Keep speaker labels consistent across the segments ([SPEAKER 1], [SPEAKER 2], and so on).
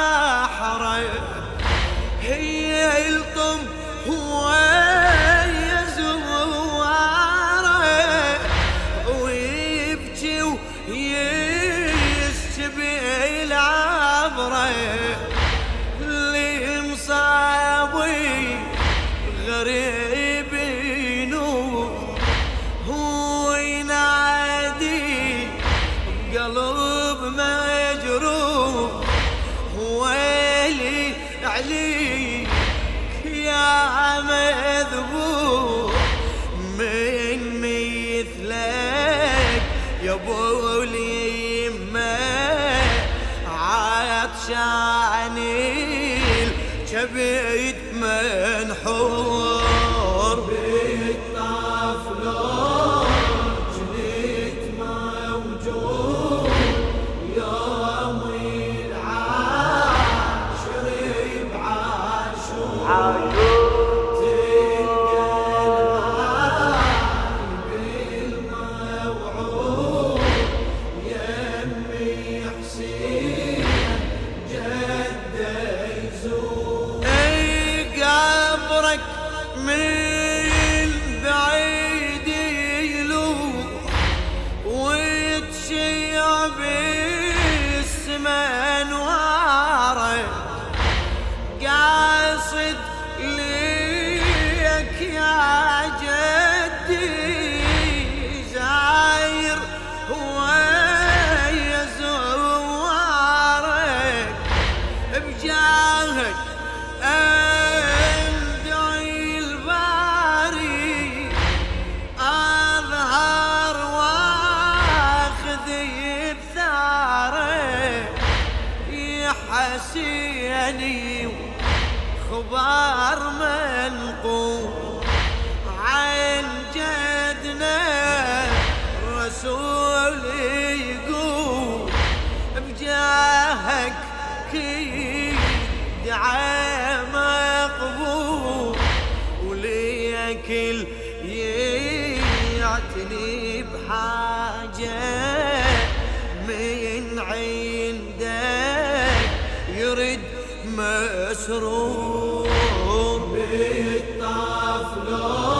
[SPEAKER 1] عنا حرج هي القم هو يزواره ويبكي ويستبي العبره اللي مصابي غريب. حسيني خبار منقوم عن جدنا رسول يقول بجاهك كي دعاء مقبول وليك يعتني بحاجة من عين مسرور بالطاف لو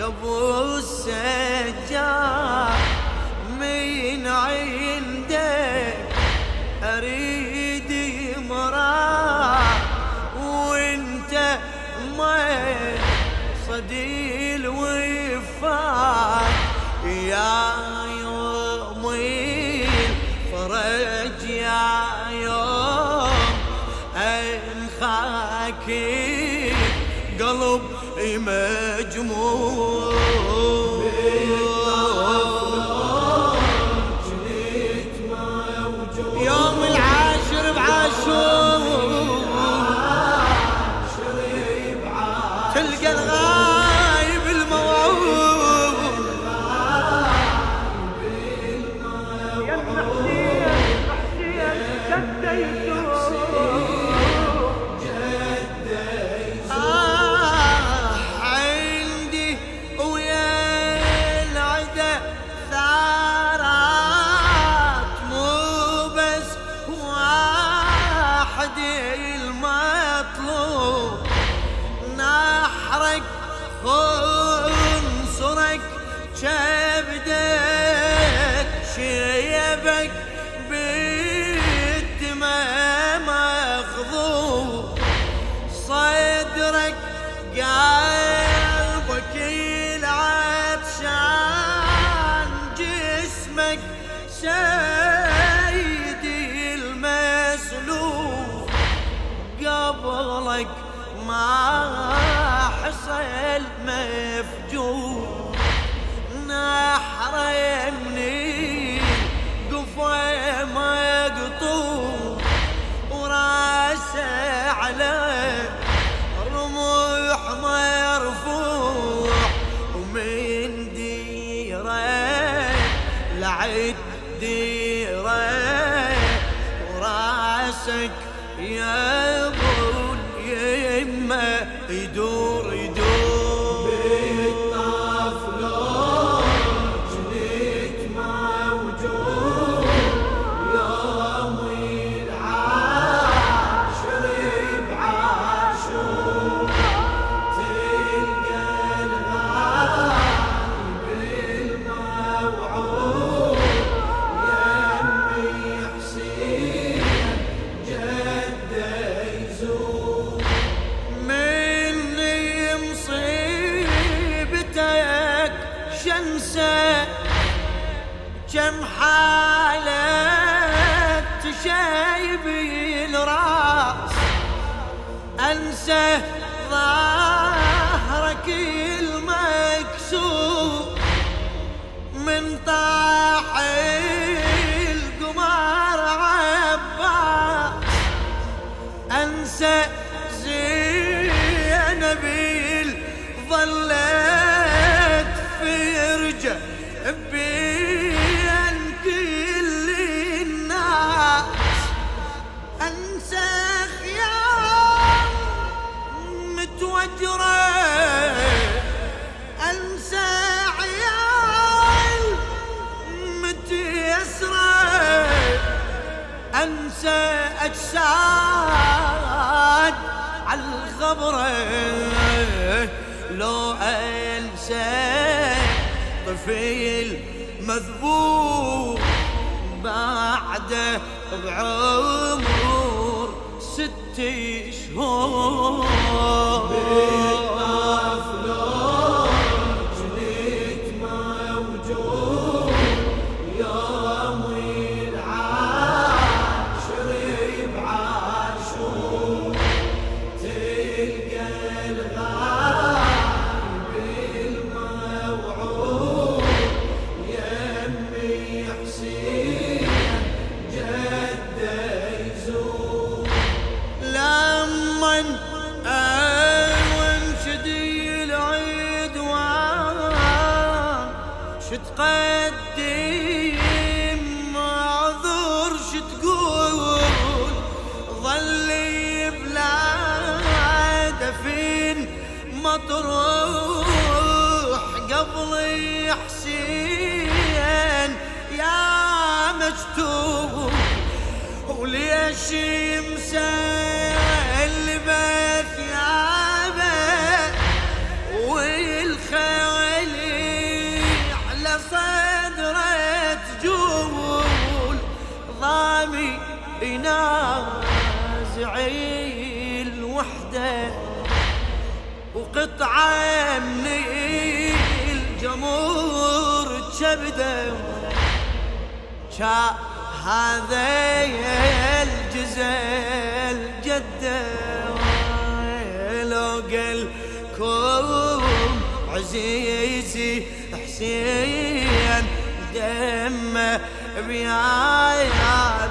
[SPEAKER 1] يا ابو السجاد من عندك؟ أريد مرار وإنت ما صديق الوفاق يا يومي فرج
[SPEAKER 2] يا
[SPEAKER 1] يوم الخاكي قلب مجموع. جسمك سيدي المسلوب. قبلك ما حصل مفجور لعد ديره وراسك يا ابو شنسة كم حالك تشايبي الراس؟ أنسى ظهرك المكسور من طاح انسى أجساد على الخبره لو أنسى طفل مذبوح بعده بعمر ست شهور. شتقدم معذور شتقول ظلي بلا دفين مطروح قبل حسين يا مجتوب وليش مسلبة وقطعة من الجمهور تشبده شا هذا الجزل جده قلكم عزيزي حسين دمه بيا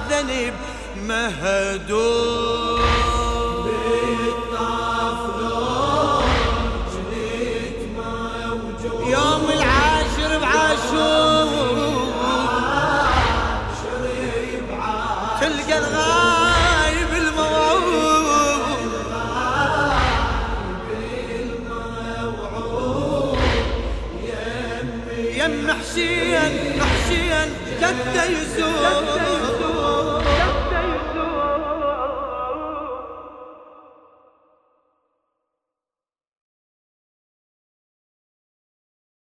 [SPEAKER 1] ذنب مهدوم جد يزور